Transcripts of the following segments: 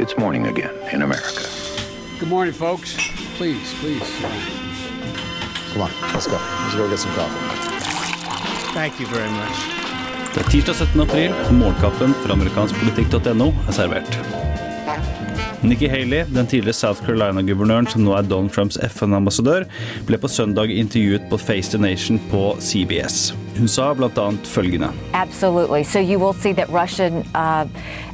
It's morning again in America. Good morning, folks. Please, please. Come on, let's go. Let's go get some coffee. Thank you very much. Det er tirsdag 17. april, og morgenkaffen fra amerikanskpolitikk.no er servert. Nikki Haley, den tidligere South Carolina-guvernøren som nå er Donald Trumps FN-ambassadør, ble på søndag intervjuet på Face the Nation på CBS. Hun sa bl.a. følgende. Absolutely. So you will see that Russian uh,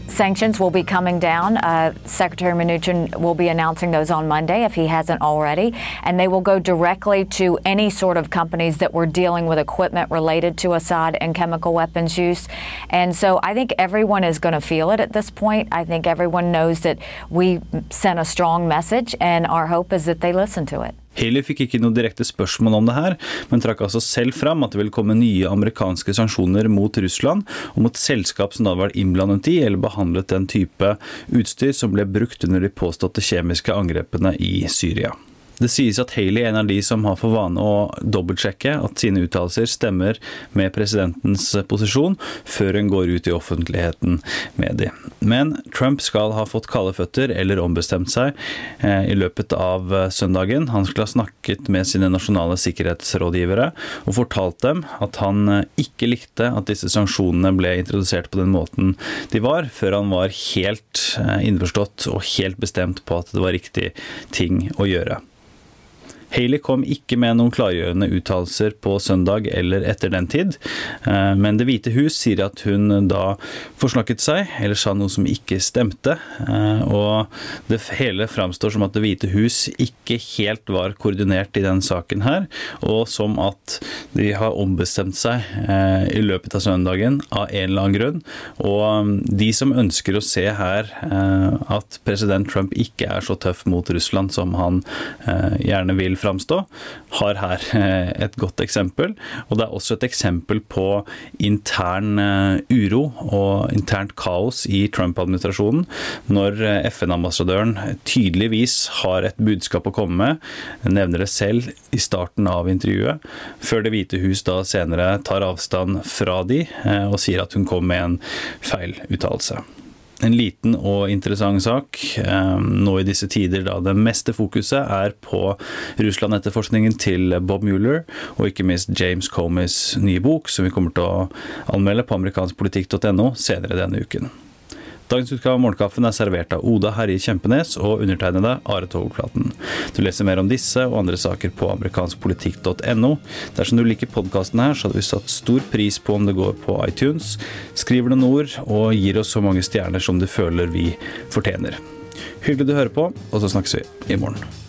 sanctions will be coming down. Uh, Secretary Mnuchin will be announcing those on Monday if he hasn't already, and they will go directly to any sort of companies that were dealing with equipment related to Assad and chemical weapons use. And so I think everyone is going to feel it at this point. I think everyone knows that we sent a strong message, and our hope is that they listen to it. Haley fikk ikke noe direkte spørsmål om det her, men trakk altså selv fram at det vil komme nye amerikanske sanksjoner mot Russland og mot selskap som da var innblandet i eller behandlet den type utstyr som ble brukt under de påståtte kjemiske angrepene i Syria. Det sies at Haley er en av de som har for vane å dobbeltsjekke at sine uttalelser stemmer med presidentens posisjon, før hun går ut i offentligheten med de. Men Trump skal ha fått kalde føtter eller ombestemt seg eh, i løpet av søndagen. Han skal ha snakket med sine nasjonale sikkerhetsrådgivere og fortalt dem at han ikke likte at disse sanksjonene ble introdusert på den måten de var, før han var helt eh, innforstått og helt bestemt på at det var riktig ting å gjøre. Haley kom ikke med noen klargjørende uttalelser på søndag eller etter den tid, eh, men Det hvite hus sier at hun da forsnakket seg, eller sa noe som ikke stemte. Eh, og det hele framstår som at Det hvite hus ikke helt var koordinert i den saken her, og som at de har ombestemt seg eh, i løpet av søndagen av en eller annen grunn. Og de som ønsker å se her at president Trump ikke er så tøff mot Russland som han gjerne vil framstå, har her eh, et godt eksempel. Og det er også et eksempel på intern eh, uro og internt kaos i Trump-administrasjonen, når eh, FN-ambassadøren tydeligvis har et budskap å komme med, nevner det selv i starten av intervjuet, før Det hvite hus da senere tar avstand fra de og sier at hun kom med en feil uttalelse en liten og interessant sak nå i disse tider da det meste fokuset er på Russland-etterforskningen til Bob Mueller, og ikke minst James Comeys nye bok, som vi kommer til å anmelde på amerikanskpolitikk.no senere denne uken. Dagens utgave av Morgenkaffen er servert av Oda Herje Kjempenes og undertegnede Are Togflaten. Du leser mer om disse og andre saker på amerikanskpolitikk.no. Dersom du liker podkasten her, så hadde vi satt stor pris på om det går på iTunes, skriver noen ord og gir oss så mange stjerner som du føler vi fortjener. Hyggelig du hører på, og så snakkes vi i morgen.